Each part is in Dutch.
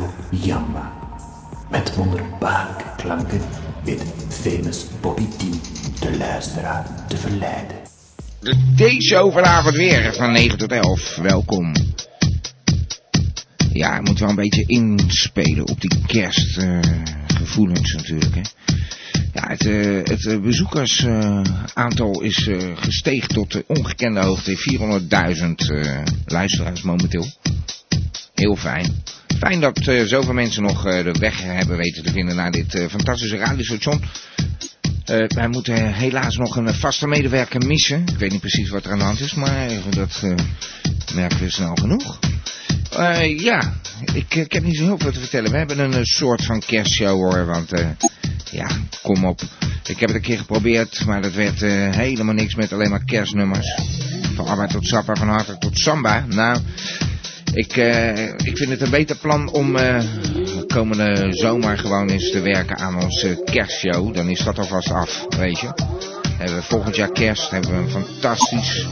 Radio Jamba. Met wonderbaarlijke klanken weet famous Bobby T de luisteraar te verleiden. De D-show vanavond weer van 9 tot 11. Welkom. Ja, je moet wel een beetje inspelen op die kerstgevoelens natuurlijk. Hè. Ja, het, eh, het eh, bezoekersaantal is eh, gestegen tot de ongekende hoogte. 400.000 eh, luisteraars momenteel. Heel fijn. Fijn dat eh, zoveel mensen nog eh, de weg hebben weten te vinden naar dit eh, fantastische radiostation. Wij moeten helaas nog een vaste medewerker missen. Ik weet niet precies wat er aan de hand is, maar dat merken we snel genoeg. Ja, ik, ik heb niet zo heel veel te vertellen. We hebben een, soort van kerstshow hoor, want ja, kom op. Ik heb het een keer geprobeerd, maar dat werd helemaal niks met alleen maar kerstnummers. Van arbeid tot sappa, van harte tot samba. Nou, ik, eh, ik vind het een beter plan om eh, komende zomer gewoon eens te werken aan onze kerstshow. Dan is dat alvast af, weet je. Hebben we volgend jaar kerst hebben we een fantastisch,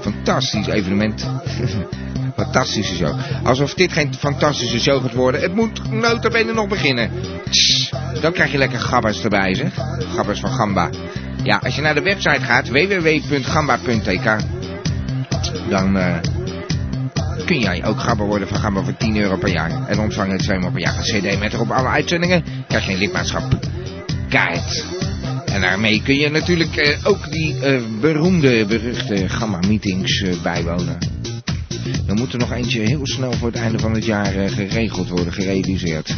fantastisch evenement. Fantastische show. Alsof dit geen fantastische show gaat worden. Het moet notabene nog beginnen. Dan krijg je lekker gabbers erbij, zeg. Gabbers van Gamba. Ja, als je naar de website gaat, www.gamba.tk, dan eh, kun jij ook gabber worden van Gamba voor 10 euro per jaar. En ontvangen tweemaal per jaar een cd met erop alle uitzendingen. Krijg je een lidmaatschap kaart. En daarmee kun je natuurlijk eh, ook die eh, beroemde, beruchte Gamma-meetings eh, bijwonen. Er moet er nog eentje heel snel voor het einde van het jaar geregeld worden, gerealiseerd.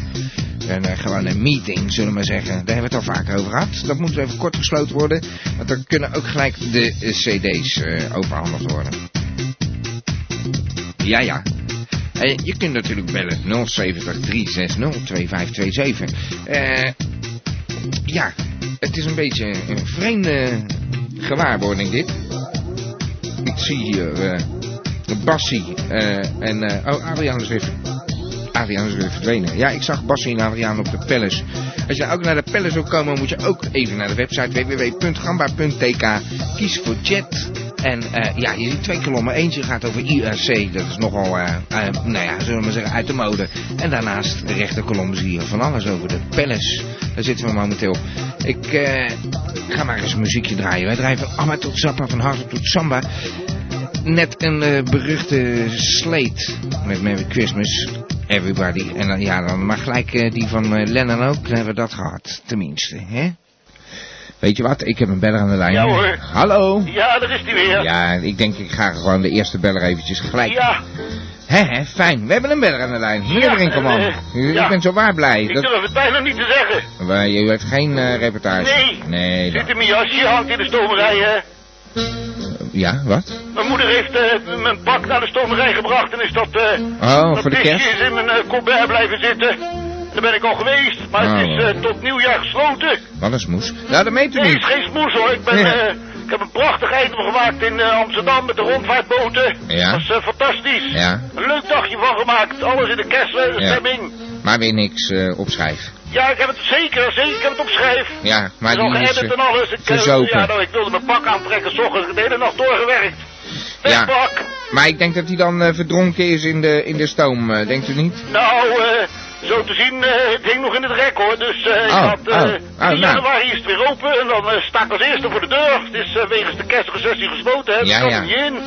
En gewoon een meeting, zullen we maar zeggen. Daar hebben we het al vaker over gehad. Dat moet even kort gesloten worden. Want dan kunnen ook gelijk de cd's overhandigd worden. Ja, ja. En je kunt natuurlijk bellen 070 360 2527. Eh ja, het is een beetje een vreemde gewaarwording dit. Ik zie hier eh Bassie eh, en... eh, oh, Adriaan is weer... Adriaan is weer verdwenen. Ja, ik zag Bassie en Adriaan op de Palace. Als je ook naar de Palace wil komen, moet je ook even naar de website www.gamba.tk. Kies voor chat. En eh, ja, je ziet twee kolommen. Eentje gaat over IRC. Dat is nogal, eh, nou ja, zullen we maar zeggen, uit de mode. En daarnaast de rechterkolom zie je van alles over de Palace. Daar zitten we momenteel. Ik eh, ga maar eens een muziekje draaien. Wij drijven allemaal tot Zappa, van harte tot Samba. Net een beruchte slate met Merry Christmas, Everybody. En ja, dan maar gelijk die van Lennon ook. Dan hebben we dat gehad, tenminste. Hè? Weet je wat, ik heb een beller aan de lijn. Ja, hoor. Hallo. Ja, daar is hij weer. Ja, ik denk ik ga gewoon de eerste beller eventjes gelijk. Ja, Hè, hè, fijn. We hebben een beller aan de lijn. Meneer Ja, Brinkelman. eh, U, ja. Ik ben zo waar blij. ik Dat, durf het bijna niet te zeggen. maar u heeft geen eh, reportage. Nee. Nee. Zit in mijn jasje, hangt in de stomerij, hè. ja, wat? Mijn moeder heeft eh, mijn pak naar de stomerij gebracht en is dat... eh Oh, dat voor de kerst? is in mijn eh, colbert blijven zitten. Daar ben ik al geweest, maar het Oh. is eh, tot nieuwjaar gesloten. Wat een smoes. Nou, dat meent u Nee, het niet. is geen smoes hoor. Ik, ben, Ja. eh, ik heb een prachtig item gemaakt in eh, Amsterdam met de rondvaartboten. Ja. Dat is eh, fantastisch. Ja. Een leuk dagje van gemaakt. Alles in de kerststemming. Maar weer niks opschrijf. Ja, ik heb het zeker, zeker. Ik heb het op schrijf. Ja, maar is die is en alles. Ik, verzopen. ja, nou, ik wilde mijn pak aantrekken, s ochtends de hele nacht doorgewerkt. Ja. Pak. Maar ik denk dat hij dan verdronken is in de, in de stoom, denkt u niet? Nou, eh, zo te zien, eh, het hing nog in het rek hoor. Dus eh ik Oh, had, eh oh, oh, in nou. januari is het weer open en dan eh, sta ik als eerste voor de deur. Het is wegens de kerstrecessie gesloten, hè. Ja, Ja, kan ja. niet in.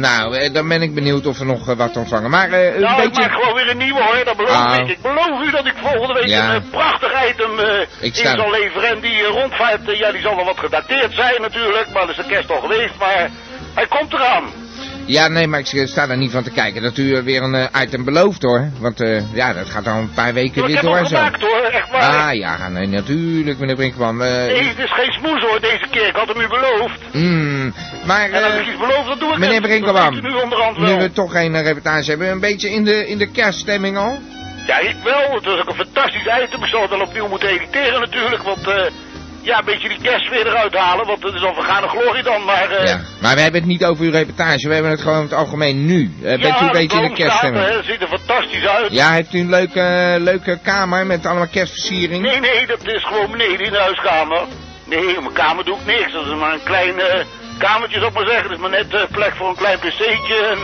Nou, dan ben ik benieuwd of we nog wat ontvangen. Maar een Nou, ik beetje... maak gewoon weer een nieuwe hoor, dat beloof Ah. ik. Ik beloof u dat ik volgende week Ja. een prachtig item Ik in sta- zal leveren. En die rondvaart, ja, die zal wel wat gedateerd zijn natuurlijk. Maar dat is de kerst al geweest, maar hij komt eraan. Ja, nee, maar ik sta daar niet van te kijken dat u eh, weer een eh, item belooft hoor. Want eh, ja, dat gaat al een paar weken ik weer door en zo. gemaakt hoor, echt waar. Ah ja, nee, natuurlijk meneer Brinkman. Eh, Nee, het is geen smoes hoor deze keer. Ik had hem u beloofd. mm, maar En als ik iets beloof, dan doe ik meneer. Brinkman, nu nu we toch geen reportage hebben, een beetje in de, in de kerststemming al? Ja, ik wel. Het was ook een fantastisch item. Ik zal het dan opnieuw moeten editeren natuurlijk, want... eh ja, een beetje die kerstsfeer eruit halen, want het is al vergane glorie dan, maar... eh, Ja, maar we hebben het niet over uw reportage, we hebben het gewoon het algemeen nu. Eh, bent ja, u een beetje in de kerststemming? hè, ziet er fantastisch uit. Ja, heeft u een leuke, leuke kamer met allemaal kerstversiering? Nee, nee, dat is gewoon beneden in de huiskamer. Nee, in mijn kamer doe ik niks. Dat is maar een klein eh, kamertje, zou ik maar zeggen. Dat is maar net plek voor een klein pc'tje. En,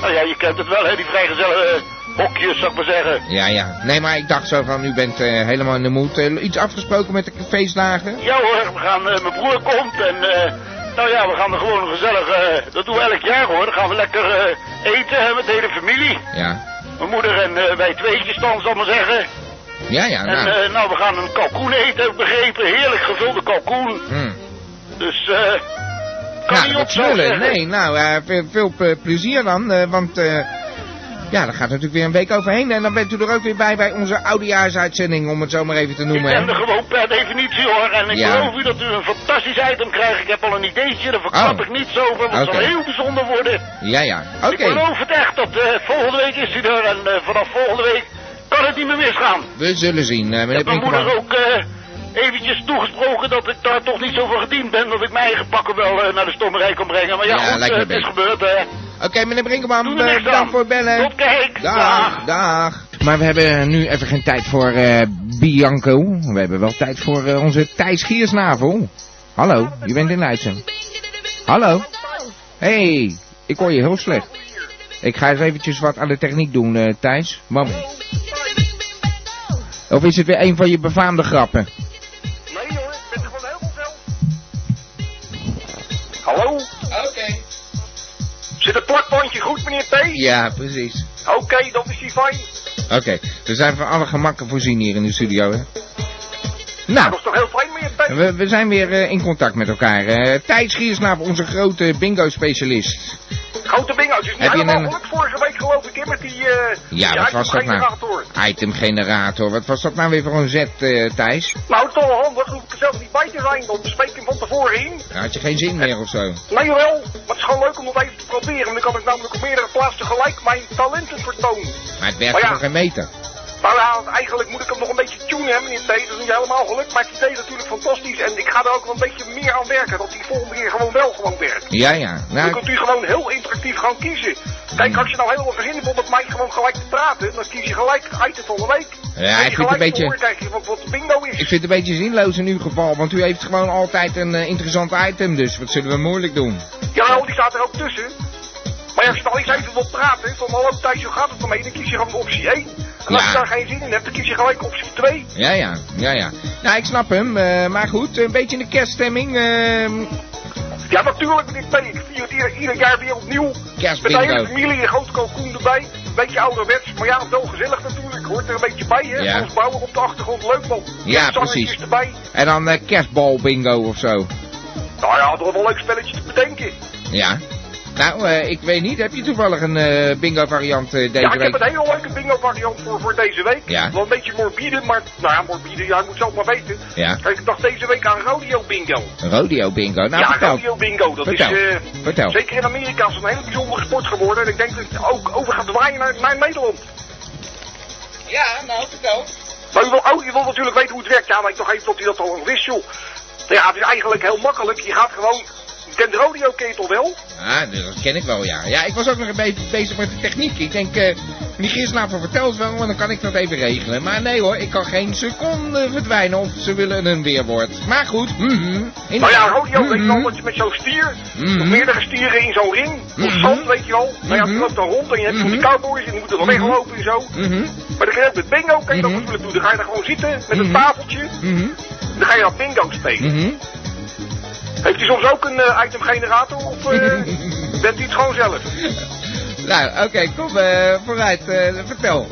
nou ja, je kent het wel, hè, die vrijgezellen hokjes, zou ik maar zeggen. Ja, ja. Nee, maar ik dacht zo van, u bent eh, helemaal in de moed. Eh, iets afgesproken met de feestdagen? Ja hoor, we gaan, eh, mijn broer komt en, nou ja, we gaan er gewoon gezellig, dat doen we elk jaar hoor. Dan gaan we lekker eten met de hele familie. Ja. Mijn moeder en wij tweetjes dan, zal ik maar zeggen. Ja, ja, En nou. eh, nou, we gaan een kalkoen eten, heb ik begrepen. Heerlijk gevulde kalkoen. Hm. Dus, eh, kan Ja, niet dat op. Nee, nou, veel, veel ple- plezier dan. want, ja, daar gaat natuurlijk weer een week overheen. En dan bent u er ook weer bij bij onze oudejaarsuitzending, om het zo maar even te Ik noemen. ben hè. er gewoon per definitie hoor. En ik Ja. geloof u dat u een fantastisch item krijgt. Ik heb al een ideetje, daar verklap Oh. ik niets over. Want het zal heel bijzonder worden. Ja, ja. Oké. Ik geloof het echt. Dat eh, volgende week is hij er. En eh, vanaf volgende week kan het niet meer misgaan. We zullen zien, Ik meneer heb mijn moeder ook eventjes toegesproken dat ik daar toch niet zo van gediend ben. Dat ik mijn eigen pakken wel naar de stommerij kan brengen. Maar ja, Ja, goed, het is gebeurd hè. Oké, meneer Brinkman, eh, bedankt voor het bellen. Tot. Dag, dag. Maar we hebben nu even geen tijd voor eh, Bianco. We hebben wel tijd voor eh, onze Thijs Giersnavel. Hallo, je bent in uitzending. Hallo. Hey, ik hoor je heel slecht. Ik ga eens eventjes wat aan de techniek doen, Thijs. Moment. Of is het weer een van je befaamde grappen? Nee hoor, ik ben er gewoon heel veel. Hallo? Zit het plakbandje goed, meneer T? Ja, precies. Oké, dan is hij fijn. Oké, we zijn van alle gemakken voorzien hier in de studio, hè? Dat Nou, is toch heel fijn, meneer T? we, we zijn weer eh, in contact met elkaar. Eh Thijs onze grote bingo-specialist. Grote het is niet Heb je een- gelukt vorige week geloof ik, hè, met die... eh Ja, die wat was dat nou? itemgenerator. Wat was dat nou weer voor een zet, eh, Thijs? Nou, toch wel handig, hoef ik er zelf niet bij te zijn, dan spreek hem van tevoren in. Had je geen zin meer of zo? Nee wel, maar het is gewoon leuk om dat even te proberen, dan kan ik namelijk op meerdere plaatsen tegelijk mijn talenten vertonen. Maar het werkt Maar ja. geen meter? Nou ja, eigenlijk moet ik hem nog een beetje tunen, hè, meneer T. Dat is niet helemaal gelukt, maar het idee is natuurlijk fantastisch. En ik ga er ook wel een beetje meer aan werken, dat die volgende keer gewoon wel gewoon werkt. Ja, ja. Dan Nou, kunt u gewoon heel interactief gaan kiezen. Kijk, als je nou helemaal hebt om met mij gewoon gelijk te praten, dan kies je gelijk item van de week. Ja, ik vind het een beetje- je wat, wat bingo is. ik vind het een beetje zinloos in uw geval, want u heeft gewoon altijd een eh, interessant item, dus wat zullen we moeilijk doen? Jawel, die staat er ook tussen. Maar als je nou eens even wilt praten, van hallo Thijs, hoe gaat het ermee? Dan kies je gewoon optie 1. En als Ja. je daar geen zin in hebt, dan kies je gelijk optie 2. Ja, ja, ja, ja. Nou, ik snap hem, eh, maar goed, een beetje in de kerststemming. ehm Ja, natuurlijk, meneer T. Ik vier het ieder, ieder jaar weer opnieuw. Met de hele kerstbingo. familie, een groot kalkoen erbij. Een beetje ouderwets, maar ja, wel gezellig natuurlijk. Hoort er een beetje bij, hè? Ja. Als bouwer op de achtergrond, leuk man. Ja, precies. erbij. En dan eh, kerstbal bingo of zo. Nou ja, toch wel een leuk spelletje te bedenken. Ja. Nou, eh, ik weet niet, heb je toevallig een eh, bingo variant eh, deze ja, ik heb week? een hele leuke bingo variant voor, voor deze week. Ja. Wel een beetje morbide, maar nou ja, morbide, ja, je moet zelf maar weten. Ja. Kijk, ik dacht deze week aan rodeo bingo. Een rodeo bingo. Nou, ja, vertel. rodeo bingo, dat Vertel. is Vertel. zeker in Amerika is het een hele bijzondere sport geworden. En ik denk dat het ook over gaat draaien naar, naar Nederland. Ja, nou, vertel. Maar u wil, oh, u wil natuurlijk weten hoe het werkt. Ja, maar ik nog even tot u dat al wist, joh. Ja, het is eigenlijk heel makkelijk. Je gaat gewoon... Ken je toch wel? Ah, dat ken ik wel, ja. Ja, ik was ook nog een beetje bezig met de techniek. Ik denk, die Giersnavel vertelt het wel, maar dan kan ik dat even regelen. Maar nee hoor, ik kan geen seconde verdwijnen of ze willen een weerwoord. Maar goed, mhm. Nou ja, rodeo, weet je wel, Mhm. dat je met zo'n stier, Mhm. of meerdere stieren in zo'n ring, of Mhm. zand, weet je wel. Nou ja, Mhm. je loopt dan rond en je hebt van die Mhm. cowboys en die moeten dan Mhm. weglopen en zo. Mhm. Maar dan kan je ook met bingo, kan je dat Mhm. natuurlijk doen. Dan ga je daar gewoon zitten met een Mhm. tafeltje, Mhm. dan ga je dat bingo spelen. Heeft u soms ook een eh, itemgenerator of eh, bent u het gewoon zelf? Nou, oké, kom eh, vooruit, vertel.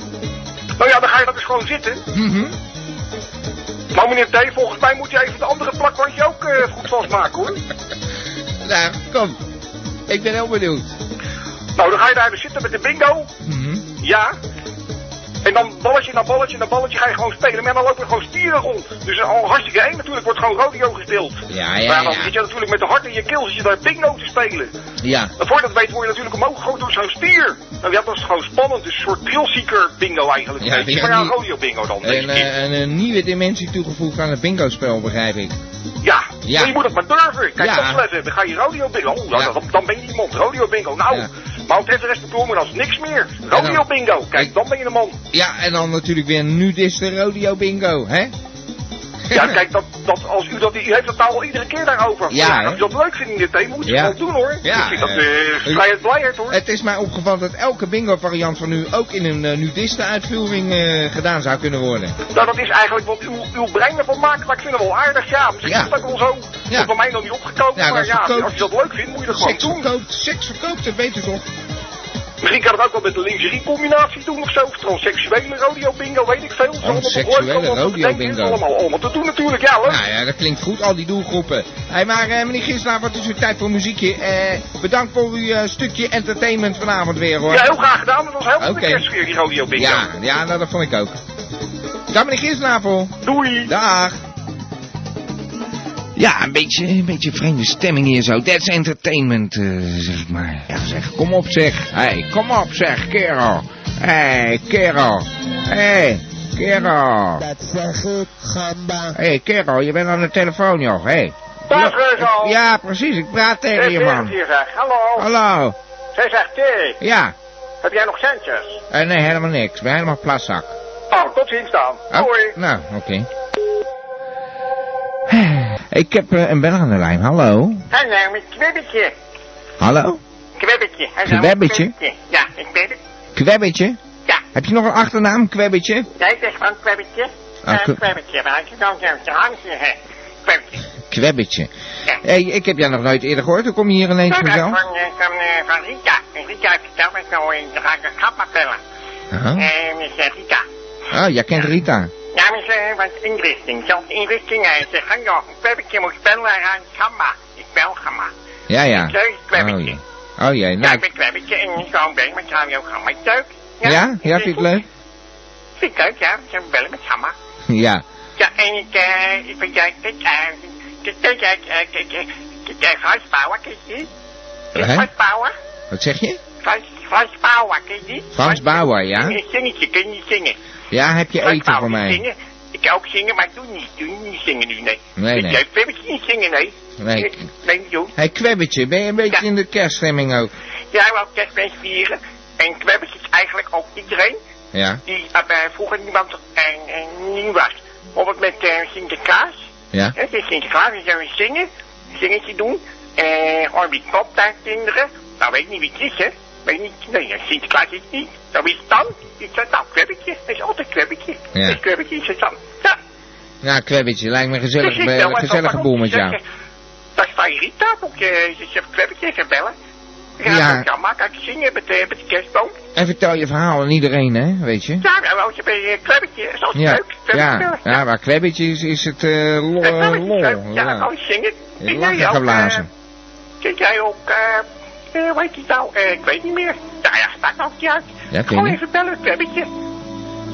Nou ja, dan ga je dat dus gewoon zitten. Mhm. Nou meneer T, volgens mij moet je even het andere plakbandje ook goed vastmaken hoor. Nou, kom. Ik ben heel benieuwd. Nou, dan ga je daar dus zitten met de bingo. Mhm. Ja. En dan balletje na balletje na balletje ga je gewoon spelen. Maar dan lopen er gewoon stieren rond. Dus al hartstikke één natuurlijk wordt gewoon rodeo gespeeld. Ja, ja, maar dan zit je natuurlijk met de hart in je keel, zit je daar bingo te spelen. Ja. En voordat je het weet word je natuurlijk omhoog gegooid door zo'n stier. Nou ja, dat is gewoon spannend. Dus een soort thrillseeker bingo eigenlijk. Ja, maar ja, rodeo bingo dan. Een, eh, een, een nieuwe dimensie toegevoegd aan het bingo-spel, begrijp ik. Ja, Ja. maar je moet het maar durven. Kijk, Ja. opletten. Dan ga je rodeo bingo. Oh, Ja. dan, dan ben je iemand. Rodeo bingo. Nou, Ja. maar ook de rest bedoel als niks meer. Rodeo bingo. Kijk, dan ben je een man. Ja, en dan natuurlijk weer nudiste rodeo bingo, hè? Ja, kijk, dat, dat, als u dat, u heeft het nou al iedere keer daarover. Ja, als u dat leuk vindt in dit thema, moet je Ja. gewoon doen hoor. Ja, Ik vind dat uh, vrijheid blijheid hoor. Het is mij opgevallen dat elke bingo-variant van u ook in een uh, nudiste-uitvoering eh, gedaan zou kunnen worden. Nou, dat is eigenlijk wat uw, uw brein ervan maakt, maar ik vind het wel aardig. Ja, misschien is dat wel zo. Ja. Dat is bij mij nog niet opgekomen, dat maar ja, verkoopt- als je dat leuk vindt, moet je dat gewoon doen. verkoopt, seks verkoopt, dat weet u toch? Misschien kan het ook wel met de lingerie-combinatie doen of zo. Of transseksuele rodeo-bingo, weet ik veel. Allemaal nog leuk, Transseksuele allemaal allemaal te doen natuurlijk, ja, leuk. Nou ja, dat klinkt goed, al die doelgroepen. Hey, maar eh, meneer Gislaar, wat is uw tijd voor muziekje? Eh, bedankt voor uw eh, stukje entertainment vanavond weer, hoor. Ja, heel graag gedaan. Dat was heel goed de kerstsfeer, die rodeo-bingo. Ja, ja nou, dat vond ik ook. Dag meneer Gislavel. Doei. Dag. Ja, een beetje, een beetje vreemde stemming hier zo. That's entertainment, eh, zeg ik maar. Ja, zeg, kom op zeg. hey, kom op zeg, kerel. hey, kerel. hey, kerel. Dat zeg ik, gamba. hey, kerel, je bent aan de telefoon, joh. hey. Dag. Ja, precies, ik praat tegen je, man. hier zeg. Hallo. Hallo. Zij zegt, Terry, Ja. heb jij nog centjes? Eh, nee, helemaal niks. Ik ben helemaal platzak. Oh, tot ziens dan. Oh, Doei. Nou, oké. Ik heb eh, een bel aan de lijn. Hallo. Hallo, met Kwebbetje. Hallo? Kwebbetje. Hallo, Kwebbetje? Ja, ik ben het. Kwebbetje? Ja. Heb je nog een achternaam, Kwebbetje? Jij zegt van Kwebbetje. Ah, Kwe- Kwebbetje, waar je dan zo te handje hebt. Kwebbetje. Kwebbetje. Ja. Hey, ik heb jou nog nooit eerder gehoord. Hoe kom je hier ineens Nou, vanzelf? van, eh, van, van Rita. En Rita heeft verteld me zo de rake grap bellen. Aha. En eh, Rita. Oh, jij kent Rita. Ja, maar ze was inrichting. Zelfs inrichting. Hij zegt, joh, Kwebbetje moet bellen aan Gamma. Ik bel Gamma. Ja, ja. Ik leuk, Oh, Kwebbetje. jee. Oh jee, Ja, nou. ik ben Kwebbetje en ik gewoon bellen met jou ook Gamma. Is het leuk? Ja? Ja, vind je het leuk? Vind ik leuk, ja. Ze bellen met Gamma. Ja. Ja, en ik, eh, ik vind jij, kijk, kijk, kijk, kijk, kijk, kijk, kijk, Bauer, kijk je Bauer? Wat zeg je? Frans, Bauer, ken je die? Frans Bauer, ja? Een zingetje, kun je zingen? Ja, heb je eten voor mij? Zingen. Ik kan ook zingen, maar ik doe niet, doe niet zingen nu, nee. Nee, ik nee. Ik heb het niet zingen, nee. Nee. Ik- Nee, niet doen. Hey, Kwebbetje, ben je een beetje Ja. in de kerststemming ook? Jij wou kerstfeest vieren. En kwebbers is eigenlijk ook iedereen Ja? die uh, vroeger niemand en, en nieuw was. Bijvoorbeeld met uh, Sinterklaas. Ja? Hè, dus Sinterklaas, dan zullen we zingen, zingetje doen. En gewoon die kinderen. Nou, weet niet wie het is, hè. Weet niet, nee, ja, Sinterklaas is het niet. Nou, wie is het dan? Is dat nou, kwebbetje? Dat is altijd kwebbetje. Ja. Is kwebbetje, is het dan. Ja. Nou, Kwebbetje, lijkt me een gezellig, Dus ik eh, even gezellige op, boel met jou. Dat is van Rita, moet je, je zegt kwebbetje even bellen. Ja, Ja. ja. maar kan ik zingen met, de met de kerstboom? En vertel je verhaal aan iedereen, hè, weet je? Ja, nou, als je bij je kwebbetje, is altijd Ja, leuk. Ja, ja, maar Kwebbetje is, is het eh lol. Eh, lol. Ja, dan ja. kan je zingen. Lachen geblazen. eh, Ken jij ook, eh, hoe heet die nou? Ik weet niet meer. Nou ja, staat nog niet uit. Ja, Gewoon je. even bellen, kwebbetje.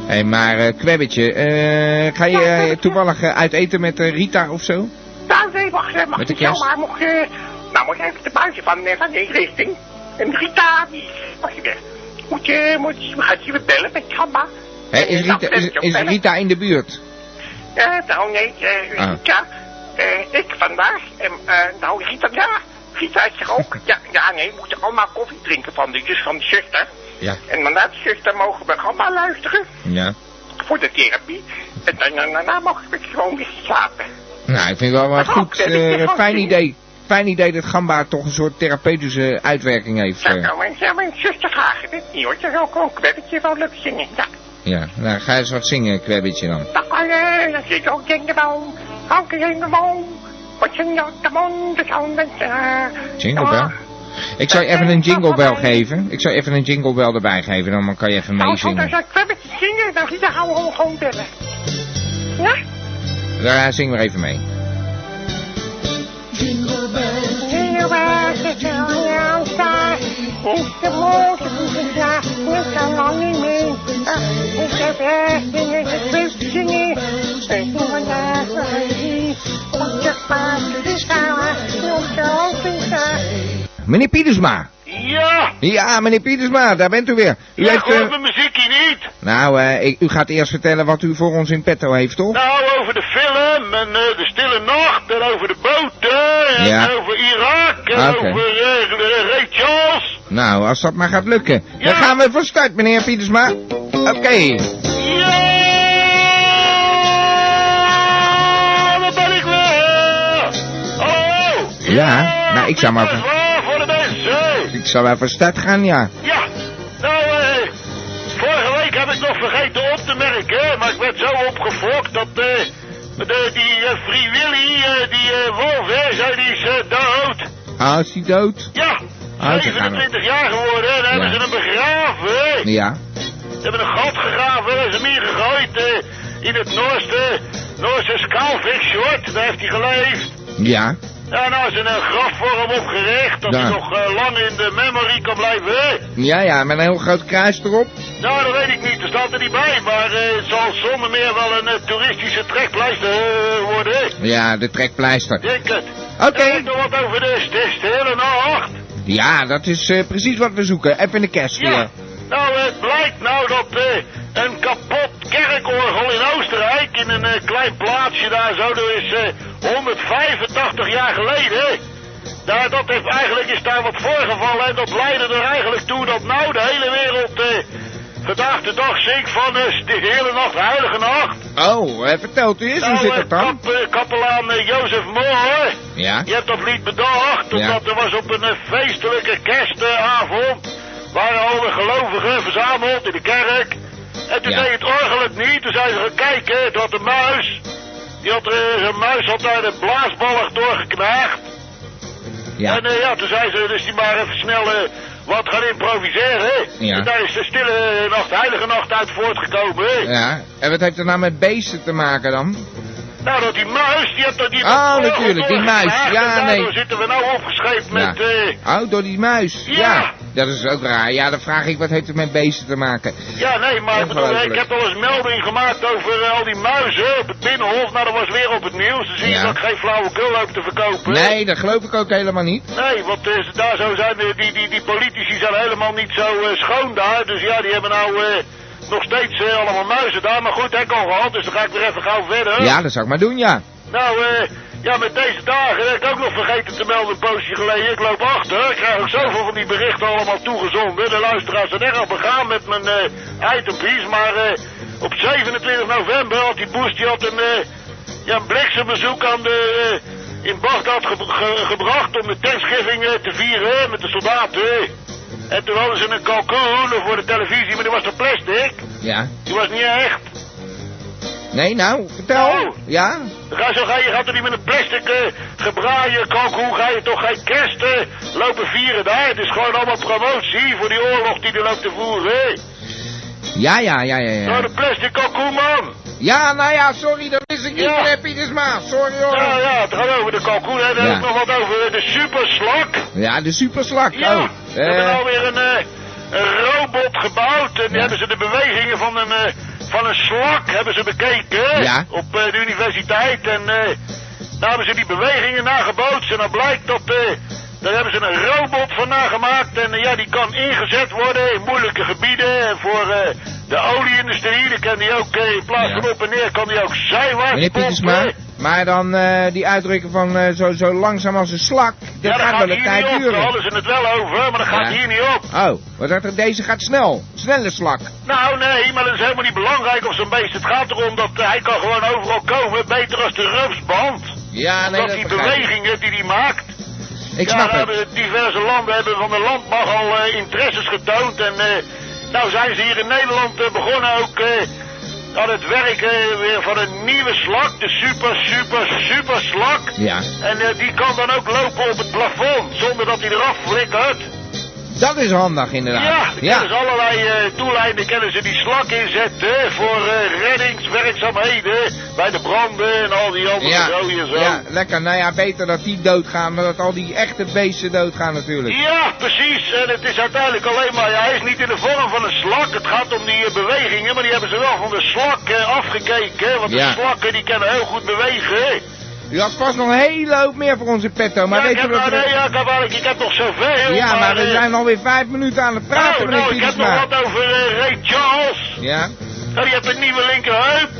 Hé, hey, maar eh Kwebbetje, eh, ga je eh, toevallig uit eten met Rita of zo? Nou, nee, wacht, mag Met kerst? maar mocht je... Nou, moet je even de buitje van, van de richting. En Rita, die mag je weg. Moet je, moet je, gaat je weer bellen met Gamba. Hé, is, Nou, Rita, is. Rita in de buurt? Nou nee, Ah. Rita, ik vandaag, en, nou Rita, ja, Er ook. ja, ja, nee, we moeten allemaal koffie drinken van de, dus van de zuster. Ja. En daarna de zuster mogen we allemaal luisteren Ja. voor de therapie. En daarna mogen we gewoon weer slapen. Nou, ik vind het wel een Maar goed, eh, eh, fijn idee. Fijn idee dat Gamba toch een soort therapeutische uitwerking heeft. Ja, eh. nou, mijn, ja, mijn zuster vragen dit niet hoor. Ze zou ook een kwebbetje wel leuk zingen. Ja, Ja, nou ga eens wat zingen, Kwebbetje dan. dan kan je, dan zit ook in de boom. Ook in de boom. Jingle bell? Ik zou je even een jingle bell geven. Ik zou even een jingle bell erbij geven, dan kan je even Nou, meezingen. zou ik kwebbetje zingen, dan gaan we gewoon bellen. Ja? Daar zing maar even mee. Jingle bells, Jingle bells, het zal je aanstaan. Is de motor, ja, ik kan lang niet mee. Ah, Ik Ja, zingen, ik wil zingen. Ik wil vandaag op de paard de schouwen, op de hoofd staan. Meneer Pietersma. Ja, Ja, meneer Pietersma, daar bent u weer. U ja, heeft... hoort eh, mijn muziekje niet. nou, eh, ik- u gaat eerst vertellen wat u voor ons in petto heeft, toch? Nou, over de film en eh, de stille nacht en over de boten en Ja. over Irak en over Ray Charles. Nou, als dat maar gaat lukken. Dan gaan we van start, meneer Pietersma. Oké. Ja, daar ben ik weer. Hallo. Ja, nou, ik zou maar Ik zal even start gaan, ja. Ja, nou, eh, vorige week heb ik nog vergeten op te merken, maar ik werd zo opgefokt dat eh, de, die Free Willy, eh, die eh, wolf, hè, die is dood. Ah, is hij dood? Ja, Ah, ze gaan 27 jaar geworden, en dan hebben ze hem begraven. Ja. Ze hebben een gat gegraven en ze hem ingegooid eh, in het Noorste, Noorse Skaalvikshort. Daar heeft hij geleefd. Ja. Ja, nou is er een graf voor hem opgericht, dat Ja. hij nog eh, lang in de memory kan blijven. Ja, ja, met een heel groot kruis erop. Nou, dat weet ik niet, er staat er niet bij, maar eh, het zal zonder meer wel een eh, toeristische trekpleister worden. Ja, de trekpleister. Denk het. Oké. En nog wat over de stille nacht. Ja, dat is precies wat we zoeken. Even in de kerst Ja. weer. Nou, het blijkt nou dat een kapot kerkorgel in Oostenrijk, in een eh, klein plaatsje daar zo, dat is eh, 185 jaar geleden. Daar, dat heeft, eigenlijk is daar wat voorgevallen en dat leidde er eigenlijk toe dat nou de hele wereld eh, vandaag de dag zingt van eh, de hele nacht, heilige nacht. Oh, eh, vertelt u eens, hoe Nou, zit eh, het dan? kap, eh, kapelaan eh, Jozef Moore, Ja. je hebt dat lied bedacht, Ja. omdat er was op een eh, feestelijke kerstavond, waren al de gelovigen verzameld in de kerk. En toen Ja. deed het orgel het niet, toen zijn ze gaan kijken, toen had de muis, die had, eh, zijn muis had daar de blaasballig doorgeknaagd. Ja. En eh, ja, toen zei ze dus die maar even snel eh, wat gaan improviseren. Ja. En daar is de stille nacht, heilige nacht uit voortgekomen. Ja. En wat heeft het nou met beesten te maken dan? Nou, dat die muis, die dat die... Oh, natuurlijk, die muis. Ja, nee. zitten we nou opgescheept met... Eh, Oh, door die muis. Ja. Dat is ook raar. Ja, dan vraag ik, wat heeft het met beesten te maken? ja, nee, maar ik bedoel, ik heb al eens melding gemaakt over eh, al die muizen op het Binnenhof. Nou, dat was weer op het nieuws. Dan zie je Ja. dat ik geen flauwekul loop te verkopen. Nee, dat geloof ik ook helemaal niet. Nee, want eh, daar zo zijn die, die, die politici zijn helemaal niet zo schoon daar. Dus ja, die hebben nou nog steeds eh, allemaal muizen daar. Maar goed, ik al gehad, dus dan ga ik weer even gauw verder. Ja, dat zou ik maar doen, ja. Nou, eh, ja, met deze dagen heb ik ook nog vergeten te melden een poosje geleden. Ik loop achter. Ik krijg ook zoveel van die berichten allemaal toegezonden. De luisteraars zijn erg begaan met mijn eh itempiece. Maar eh, op 27 november had die Bush die had een, eh, ja, een bliksembezoek aan de, in Bagdad ge- ge- gebracht om de Thanksgiving te vieren met de soldaten. En toen hadden ze een kalkoen voor de televisie, maar die was toch plastic? Ja. Die was niet echt. Nee, nou, vertel. Oh. Ja? Ga, zo ga je gaat er niet met een plastic eh, gebraaien kalkoen, ga je toch geen kerst lopen vieren daar. Het is gewoon allemaal promotie voor die oorlog die er loopt te voeren. Ja, ja, ja, ja, Nou, ja. de plastic kalkoen, man. Ja, nou ja, sorry, dat wist ik niet, Ja. meneer Pietersma. Sorry hoor. Ja, ja, het gaat over de kalkoen. En dan Ja. heb ik nog wat over de superslak. Ja, de superslak. Ja, Oh. we hebben eh, nou weer een, eh, een robot gebouwd. En die hebben ze de bewegingen van een, eh, van een slak hebben ze bekeken. Ja. Op de universiteit. En daar hebben ze die bewegingen nagebootst. En dan blijkt dat... daar hebben ze een robot van nagemaakt. En ja, die kan ingezet worden in moeilijke gebieden. En voor de olieindustrie. Dan kan die ook eh, in plaats Ja. van op en neer... kan die ook zijwaarts meneer Pietersma, maar dan eh, die uitdrukking van eh, zo, zo langzaam als een slak, dat Ja, dat gaat gaat wel een hier tijd niet op. Daar duren. hadden ze het wel over, maar dat gaat Ja. hier niet op. Oh, wat dacht er, deze gaat snel. Snelle slak. Nou, nee, maar dat is helemaal niet belangrijk of zo'n beest. Het gaat erom dat hij kan gewoon overal komen. Beter als de rupsband. Ja, nee, dat dat die bewegingen die hij maakt. Ik ja, snap het. hebben diverse landen hebben van de landmacht al interesses getoond. En nou zijn ze hier in Nederland eh, begonnen ook eh, aan het werken weer van een nieuwe slak. De super, super, super slak. Ja. En eh, die kan dan ook lopen op het plafond zonder dat hij eraf flikkert. Dat is handig inderdaad. Ja, kennen ze allerlei doeleinden kennen ze die slak inzetten voor eh, reddingswerkzaamheden bij de branden en al die andere Ja, zo en zo. ja, lekker. Nou ja, beter dat die doodgaan dan dat al die echte beesten doodgaan natuurlijk. Ja, precies. En het is uiteindelijk alleen maar, ja, hij is niet in de vorm van een slak. Het gaat om die eh, bewegingen, maar die hebben ze wel van de slak afgekeken. Want Ja. de slakken die kunnen heel goed bewegen. U had vast nog een hele hoop meer voor onze petto, maar ja, weet je wat er... nee, ja, ik, heb eigenlijk, ik heb nog zoveel. Ja, maar we eh, zijn alweer vijf minuten aan het praten, Nou, meneer nou, ik heb nog wat over eh, Ray Charles. Ja? Nou, die heeft een nieuwe linkerheup.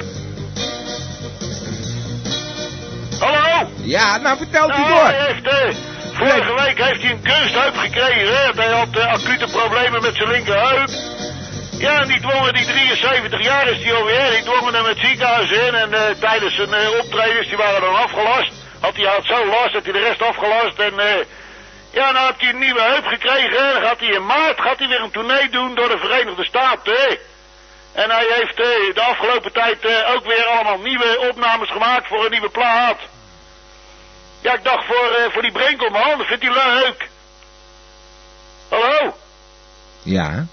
Hallo? Ja, nou vertelt u Nou, door. hij heeft, eh, vorige week heeft hij een kunstheup gekregen. Hè? Hij had eh, acute problemen met zijn linkerheup. Ja, en die dwongen, die 73 jaar is die alweer, die dwongen hem het ziekenhuis in. En eh, tijdens zijn eh, optredens, die waren dan afgelast. Had hij had zo last, dat hij de rest afgelast. En eh, ja, nou heeft hij een nieuwe heup gekregen. Dan gaat hij in maart gaat hij weer een tournee doen door de Verenigde Staten. En hij heeft de afgelopen tijd ook weer allemaal nieuwe opnames gemaakt voor een nieuwe plaat. Ja, ik dacht voor, voor die Brinkelman, dat vindt hij leuk. Hallo? Ja?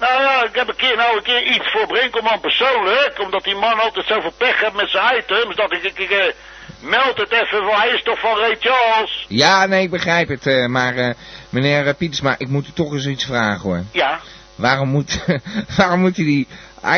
Nou ja, ik heb een keer, nou een keer iets voor Brinkelman persoonlijk. Omdat die man altijd zoveel pech heeft met zijn items. Dat ik, ik, ik eh, meld het even, want hij is toch van Ray Charles. Ja, nee, ik begrijp het. eh, maar eh, meneer eh, Pietersma, ik moet u toch eens iets vragen hoor. Ja. Waarom, moet, waarom moeten die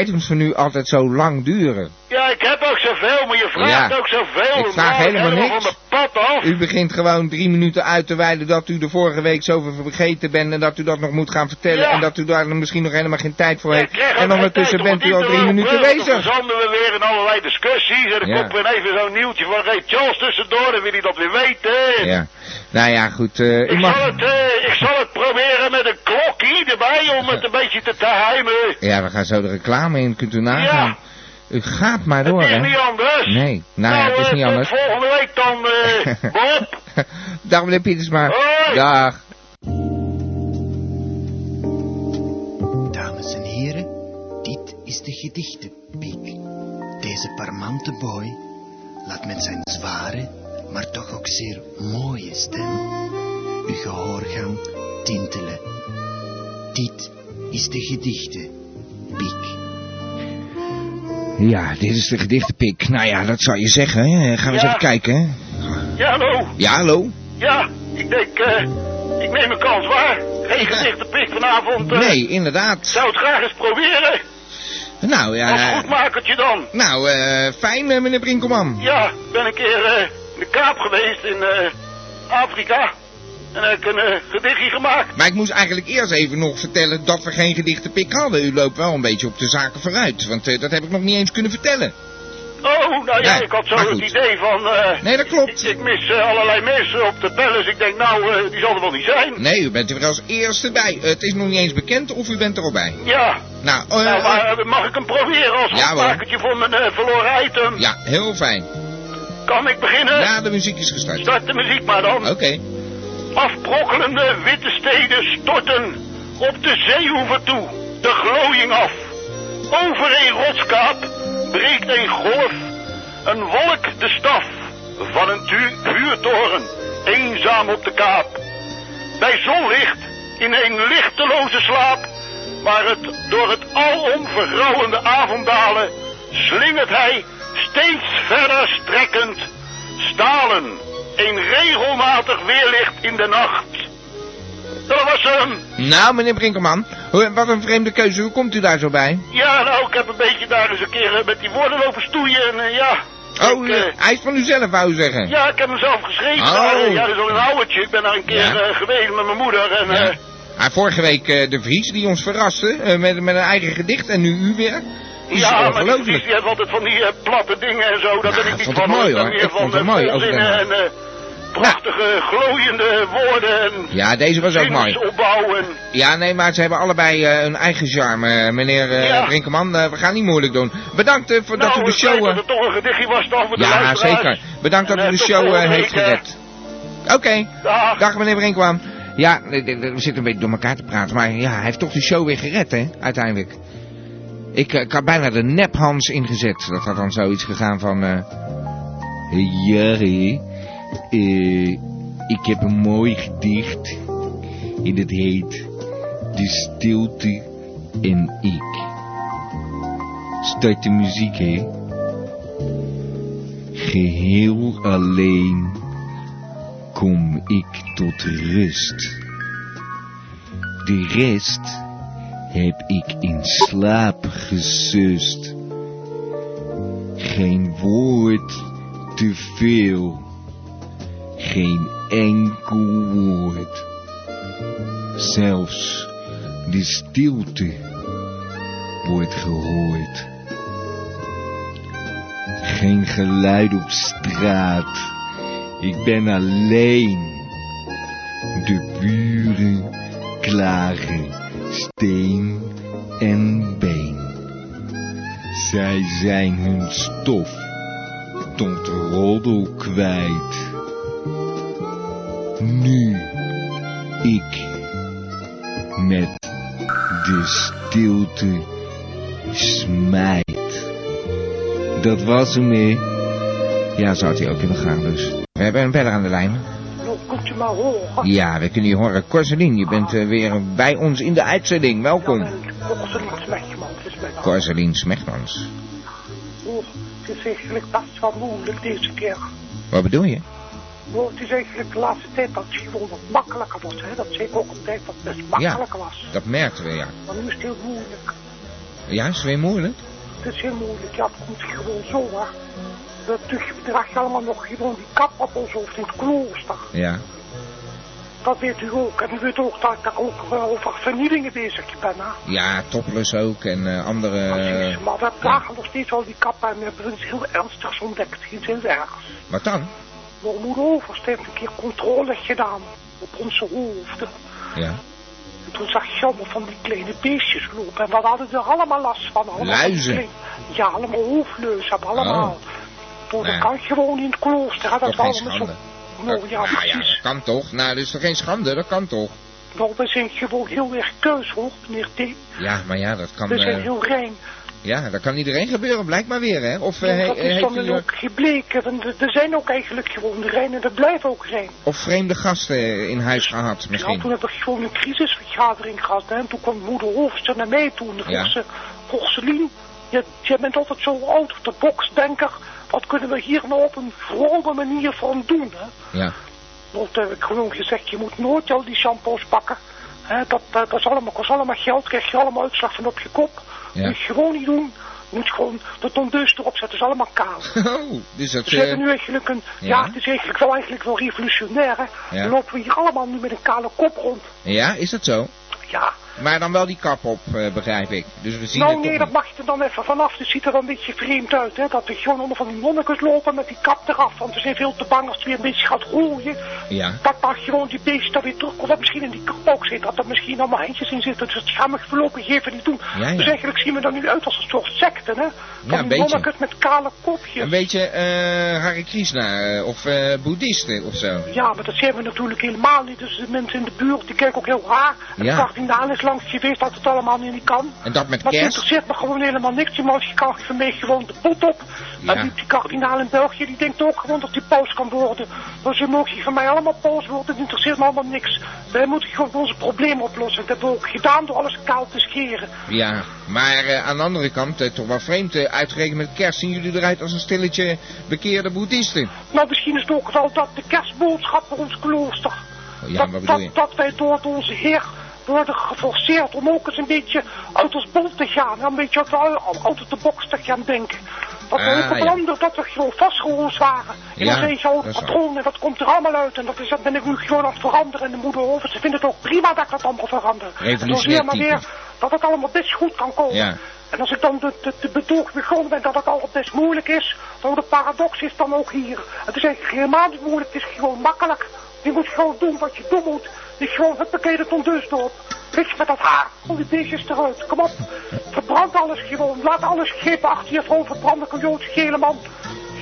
items van u altijd zo lang duren? Ja, ik heb ook zoveel, maar je vraagt Ja. ook zoveel. Ik vraag helemaal niks. van de pad af. U begint gewoon drie minuten uit te wijden dat u de vorige week zoveel vergeten bent en dat u dat nog moet gaan vertellen Ja. en dat u daar misschien nog helemaal geen tijd voor heeft. En ondertussen bent u al drie te minuten lopen. Dan bezig. verzanden we weer in allerlei discussies. En dan Ja. komt weer even zo'n nieuwtje van Ray Charles tussendoor. Dan wil hij dat weer weten. Ja. Nou ja, goed. eh, Ik, mag... zal het, eh, ik zal het proberen met een klokje erbij om het een beetje te timen. Ja, we gaan zo de reclame in, kunt u nagaan. U gaat maar door, het is hè? niet anders. Nee, nou ja, het is eh, niet tot anders. volgende week dan, eh Bob. Dag meneer Pietersma. Hoi. Dag. Dames en heren, dit is de gedichtenpiek. Deze parmante boy laat met zijn zware, maar toch ook zeer mooie stem uw gehoorgang tintelen. Dit is de gedichtenpiek. Ja, dit is de gedichtenpik. Nou ja, dat zou je zeggen. Hè? Gaan we eens Ja. even kijken, hè? Ja, hallo. Ja, hallo? Ja, ik denk, eh, ik neem een kans waar. Geen gedichtenpik vanavond. eh, Nee, inderdaad. Zou het graag eens proberen. Nou Als ja... goedmakertje dan. Nou, eh, fijn eh, meneer Brinkelman. Ja, ik ben een keer eh, in de Kaap geweest in eh, Afrika. En heb ik een eh, gedichtje gemaakt. Maar ik moest eigenlijk eerst even nog vertellen dat we geen gedichtenpik hadden. U loopt wel een beetje op de zaken vooruit. Want eh, dat heb ik nog niet eens kunnen vertellen. Oh, nou ja, ik had zo het idee van... eh, Nee, dat klopt. Ik, ik mis allerlei mensen op de palace. Ik denk, nou, die zal er wel niet zijn. Nee, u bent er als eerste bij. Het is nog niet eens bekend of u bent er al bij. Ja, Nou, nou, maar mag ik hem proberen als Ja, voor mijn verloren item? ja, heel fijn. Kan ik beginnen? Ja, de muziek is gestart. Start de muziek maar dan. Oké. Afbrokkelende witte steden storten op de zeehoeven toe, de glooiing af. Over een rotskaap breekt een golf, een wolk de staf van een vuurtoren, eenzaam op de kaap. Bij zonlicht in een lichteloze slaap, maar het door het alom vergrauwende avonddalen slingert hij steeds verder strekkend stalen een regelmatig weerlicht in de nacht. Dat was hem. Nou, meneer Brinkelman, hoe- wat een vreemde keuze. Hoe komt u daar zo bij? Ja, nou, ik heb een beetje daar eens een keer eh, met die woorden lopen stoeien en eh, ja. Oh, ik, eh, hij is van u zelf, wou u zeggen. ja, ik heb hem zelf geschreven. Oh. Maar, eh, ja, dat is al een oudertje. Ik ben daar een keer Ja. geweest met mijn moeder en... Ja. Ah, vorige week de Vries die ons verraste met, met een eigen gedicht en nu u weer. Ja, maar die, ongelooflijk. die, heeft altijd van die platte dingen en zo. Dat Ja, ben ik niet vond van. mooi, hoor. Ik vond het mooi, ook en prachtige, glooiende woorden en Ja, deze was ook mooi. zinsopbouw en... Ja, nee, maar ze hebben allebei eh, hun eigen charme, eh, meneer Ja. Brinkelman. Eh, we gaan niet moeilijk doen. Bedankt voor dat nou, u de ik show... weet dat het toch een gedichtje was dan voor de ja, zeker. Bedankt dat u de show heeft gered. Oké. Dag. Dag meneer Brinkman. Ja, we zitten een beetje door elkaar te praten, maar ja, hij heeft toch de show weer gered, hè, uiteindelijk. Ik, ik had bijna de nep-Hans ingezet. Dat had dan zoiets gegaan van... eh ja, Eh, ik heb een mooi gedicht. En het heet De Stilte en Ik. Start de muziek, hè. Geheel alleen kom ik tot rust. De rest heb ik in slaap gesust. Geen woord te veel, geen enkel woord. Zelfs de stilte wordt gehoord. Geen geluid op straat, ik ben alleen. De buren klagen steen en been. Zij zijn hun stof tot roddel kwijt. Nu ik met de stilte smijt. Dat was hem, hè? Ja, zou hij ook kunnen gaan, dus. We hebben een beller aan de lijn. Nou, kunt u maar horen. Ja, we kunnen je horen. Corselien, je bent eh, weer bij ons in de uitzending. Welkom. Is mijn naam. Corselien Smegmans. Oh, het is eigenlijk best wel moeilijk deze keer. Wat bedoel je? Oh, het is eigenlijk de laatste tijd dat het gewoon wat makkelijker wordt. Hè? Dat zei ik ook een tijd dat het best makkelijker was. Dat merkten we, ja. Maar nu is het heel moeilijk. Ja, is het weer moeilijk? Het is heel moeilijk. Ja, het komt gewoon zo, hè. Dat draag je allemaal nog gewoon die kap op ons hoofd in het klooster. Ja. Dat weet u ook. En u weet ook dat ik ook over vernielingen bezig ben, hè. Ja, topless ook en eh, andere... Precies, maar we dragen nog steeds wel die kap en we hebben iets heel ernstigs ontdekt. Iets heel ergs. Wat dan? Mijn moeder heeft een keer controle gedaan op onze hoofden. Ja. En toen zag je allemaal van die kleine beestjes lopen. En we hadden er allemaal last van. Allemaal Luizen? klein- Ja, allemaal hoofdleuzen, hebben allemaal. Toen Ja. dat kan gewoon in het klooster. hè, Dat we allemaal schande? Zo... Nou ja, nou ja, precies. dat kan toch? Nou, dat is toch geen schande? Dat kan toch? Nou, we zijn gewoon heel erg keus hoor, meneer T. Ja, maar ja, dat kan... We zijn eh, heel rein. Ja, dat kan iedereen gebeuren, blijkt maar weer, hè? Of, eh, Nou, he- dat is heeft dan u, eh, ook gebleken. Want er- zijn ook eigenlijk gewoon rein en er blijven ook rein. of vreemde gasten in huis gehad, Ja, misschien? toen hebben we gewoon een crisisvergadering gehad. Hè, en toen kwam moeder Hoofdster naar mij toe. En Ja. ze, Porcelien, je, je bent altijd zo the box denker. Wat kunnen we hier nou op een vrome manier van doen? Hè? Ja. Want toen heb ik gewoon gezegd, je moet nooit al die shampoos pakken. Hè, dat, dat, dat is allemaal, kost allemaal geld, krijg je allemaal uitslag van op je kop. Ja. Moet je gewoon niet doen. Je moet gewoon de tondeus erop zetten, is allemaal kaal. Oh, dus dat... Dus we hebben eh, nu eigenlijk een, ja. ja. het is eigenlijk wel, eigenlijk wel revolutionair. Hè? Dan lopen we hier allemaal nu met een kale kop rond. ja, is dat zo? Ja, Maar dan wel die kap op, eh, begrijp ik. Dus we zien nou nee, dat mag je er dan even vanaf. Het ziet er een beetje vreemd uit, hè. Dat we gewoon onder van die monnikers lopen met die kap eraf. Want we zijn veel te bang als het weer een beetje gaat groeien. Ja. Dat dan gewoon die beest daar weer terugkomt. Wat misschien in die kap ook zit. Dat er misschien allemaal handjes in zitten. Dus dat gaan we voorlopig even niet doen. Ja, ja. Dus eigenlijk zien we er nu uit als een soort secte, hè. Van een die met kale kopjes. Een beetje eh Hare Krishna eh, of eh boeddhisten of zo. Ja, maar dat zijn we natuurlijk helemaal niet. Dus de mensen in de buurt, die kijken ook heel raar. En Ja. de kardinaal is geweest dat het allemaal niet kan. En dat met kerst? interesseert me gewoon helemaal niks. Die voor mij gewoon de pot op. Ja. En die, die kardinaal in België, die denkt ook gewoon dat hij paus kan worden. Dus ze mogen van mij allemaal paus worden. Het interesseert me allemaal niks. Wij moeten gewoon onze problemen oplossen. Dat hebben we ook gedaan door alles kaal te scheren. Ja, maar eh, aan de andere kant, eh, toch wel vreemd, eh, uitgerekend met kerst zien jullie eruit als een stilletje bekeerde boeddhisten. Nou, misschien is het ook wel dat de kerstboodschap voor ons klooster. Oh, Ja, dat, dat, dat wij door onze Heer worden geforceerd om ook eens een beetje uit ons bol te gaan. Een beetje uit, uit, de box te gaan denken. Dat we ook ander, dat we gewoon vastgeroest waren. En Ja, waar. patroon en dat komt er allemaal uit. En dat, is, dat ben ik nu gewoon aan het veranderen. En de moeder over, ze vindt het ook prima dat ik dat allemaal verander. Revolutionair maar weer dat het allemaal best goed kan komen. Ja. En als ik dan de, de, de betoog begonnen ben dat het al best moeilijk is, dan de paradox is dan ook hier. Het is eigenlijk helemaal niet moeilijk, het is gewoon makkelijk. Je moet gewoon doen wat je doen moet. Dus gewoon, huppakee, de tondeus erop. Weg met dat haar, al die beestjes eruit, kom op. Verbrand alles gewoon, laat alles schepen achter je vrouw verbranden, een Joodse gele man.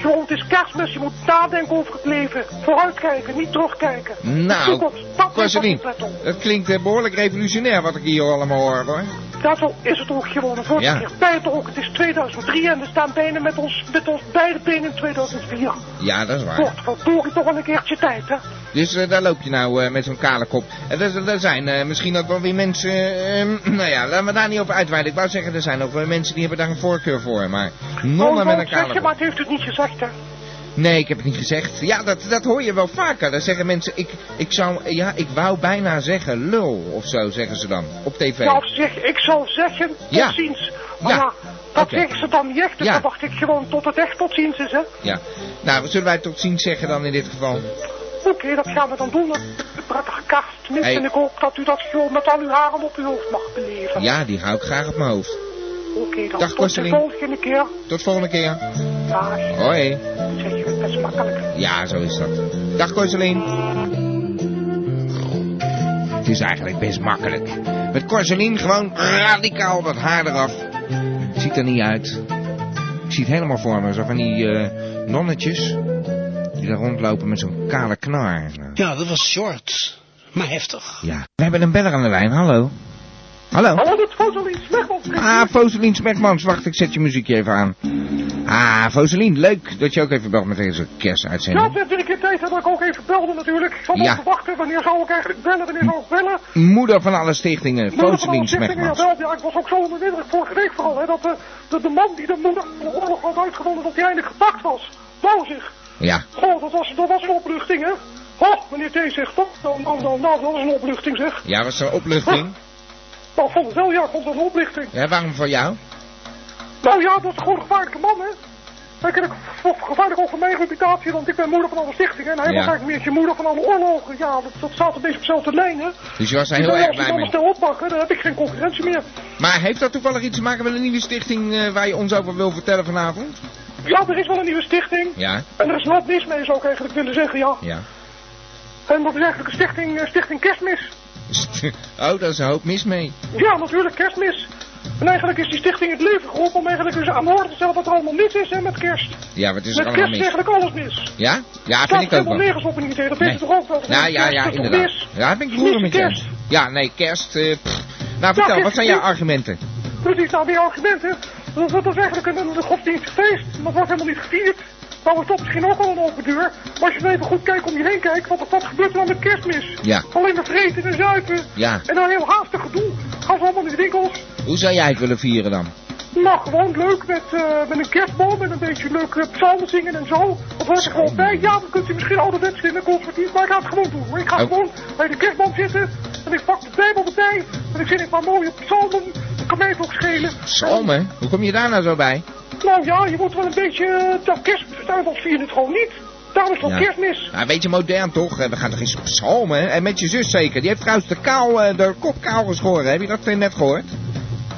Gewoon, het is kerstmis, je moet nadenken over het leven. Vooruitkijken, niet terugkijken. Nou, toekomst, dat ik klinkt eh, behoorlijk revolutionair wat ik hier allemaal hoor, hoor. Dat is het ook gewoon. Het wordt Ja. een keer ook. Het is 2003 en we staan bijna met ons, met ons beide benen in 2004. Ja, dat is waar. Wordt verdorie toch wel een keertje tijd, hè? Dus daar loop je nou eh, met zo'n kale kop. En er, zijn eh, misschien ook wel weer mensen... eh, nou ja, laten we daar niet over uitweiden. Ik wou zeggen, er zijn ook wel mensen die hebben daar een voorkeur voor. Maar nonnen oh, met een zeg kale je, kop. maar het heeft het niet gezegd, hè. Nee, ik heb het niet gezegd. Ja, dat, dat hoor je wel vaker. Dan zeggen mensen, ik, ik zou... Ja, ik wou bijna zeggen lul of zo, zeggen ze dan. Op tv. Ja, of zeg, ik zal zeggen, tot Ja. ziens. Maar Ja. ja, dat zeggen ze dan niet echt, dus Ja. dan dacht ik gewoon tot het echt tot ziens is, hè. Ja. Nou, zullen wij tot ziens zeggen dan in dit geval? Oké, dat gaan we dan doen. Een prettige kerstmis. Hey. En ik hoop dat u dat gewoon met al uw haren op uw hoofd mag beleven. Ja, die hou ik graag op mijn hoofd. Oké, dan Dag, tot de volgende keer. Tot volgende keer. Ja, Hoi. dat zeg je het best makkelijk. Ja, zo is dat. Dag Corselien. Het is eigenlijk best makkelijk. Met Corselien gewoon radicaal dat haar eraf. Ziet er niet uit. Ik zie het helemaal voor me. Zo van die eh, nonnetjes. Die daar rondlopen met zo'n kale knar. Ja, dat was short. Maar heftig. Ja. We hebben een beller aan de lijn. Hallo. Hallo. Hallo, dat Foselien Smegmans. Ah, Foselien Smekmans. Wacht, ik zet je muziekje even aan. Ah, Foselien, leuk dat je ook even belt met deze Ja, kerstuitzending. het heeft een keer tijd dat ik ook even belde natuurlijk. Ik zat Ja. op te wachten. Wanneer zou ik eigenlijk bellen? Wanneer zou ik bellen? Moeder van alle stichtingen, Moeder van alle Foselien stichtingen, Smekmans. jawel, ja, ik was ook zo onder de indruk vorige week vooral. Hè, dat de, de, de man die de moeder van de oorlog had uitgevonden, dat hij eindelijk gepakt was. Zich. Ja. Goh, dat was, dat was een opluchting, hè? Oh, meneer T zegt toch? Nou, nou, nou, nou, dat een opluchting, zeg. Ja, was er een opluchting? Nou, ik vond het wel, ja, vond het een oplichting. Ja, waarom voor jou? Nou ja, dat is gewoon een gevaarlijke man, hè? Ik of gevaarlijk voor mijn reputatie, want ik ben moeder van alle stichtingen. En hij Ja. was eigenlijk meer moeder van alle oorlogen. Ja, dat, dat staat een beetje op dezelfde lijn, hè? Dus je was Ik heel erg als ik blij dan mee. oppakken, dan heb ik geen concurrentie meer. Maar heeft dat toevallig iets te maken met een nieuwe stichting eh, waar je ons over wil vertellen vanavond? Ja, er is wel een nieuwe stichting. Ja, En er is wat mis mee, zou ik eigenlijk willen zeggen, ja. ja. En dat is eigenlijk een stichting, eh, stichting Kerstmis. oh, daar is een hoop mis mee. Ja, natuurlijk, Kerstmis. En eigenlijk is die stichting het leven geroepen om eigenlijk eens aan de orde te stellen wat er allemaal mis is, hè, met kerst. Ja, wat is er met allemaal kerst is mis? eigenlijk alles mis. Ja? Ja, Staat vind ik ook wel. nergens op in idee, dat Nee. weet je toch ook wel. Nou ja, ja, is inderdaad. Ja, daar ben ik roeren met kerst. Ja, nee, kerst. pff. Nou, vertel, kerst wat zijn is jouw argumenten? Precies, nou die argumenten. Dat, is eigenlijk een, een godsdienstig feest. Dat wordt helemaal niet gevierd. Nou is dat misschien ook wel een open deur. Maar als je dan even goed kijkt om je heen kijkt, wat, wat gebeurt er dan met kerstmis? Ja. Alleen maar vreten en zuipen. Ja. En dan heel haastig gedoe. Gaan ze allemaal in de winkels. Hoe zou jij het willen vieren dan? Nou, gewoon leuk met, eh, met een kerstboom en een beetje leuk uh, psalmen zingen en zo. Dat hoort er gewoon bij. Ja, dan kunt u misschien ouderwets vinden, conservatief, maar ik ga het gewoon doen. Ik ga Oh. gewoon bij de kerstboom zitten en ik pak de bijbel erbij en ik zing een paar mooie psalmen. Dat kan mij ook schelen. Psalmen? Hoe kom je daar nou zo bij? Nou ja, je moet wel een beetje dat kerstmis, anders vier je het gewoon niet. Daarom is het Ja. kerstmis. Nou, een beetje modern toch? Eh, We gaan toch eens psalmen? En met je zus zeker. Die heeft trouwens de, kaal, eh, de kop kaal geschoren. Heb je dat eh, net gehoord?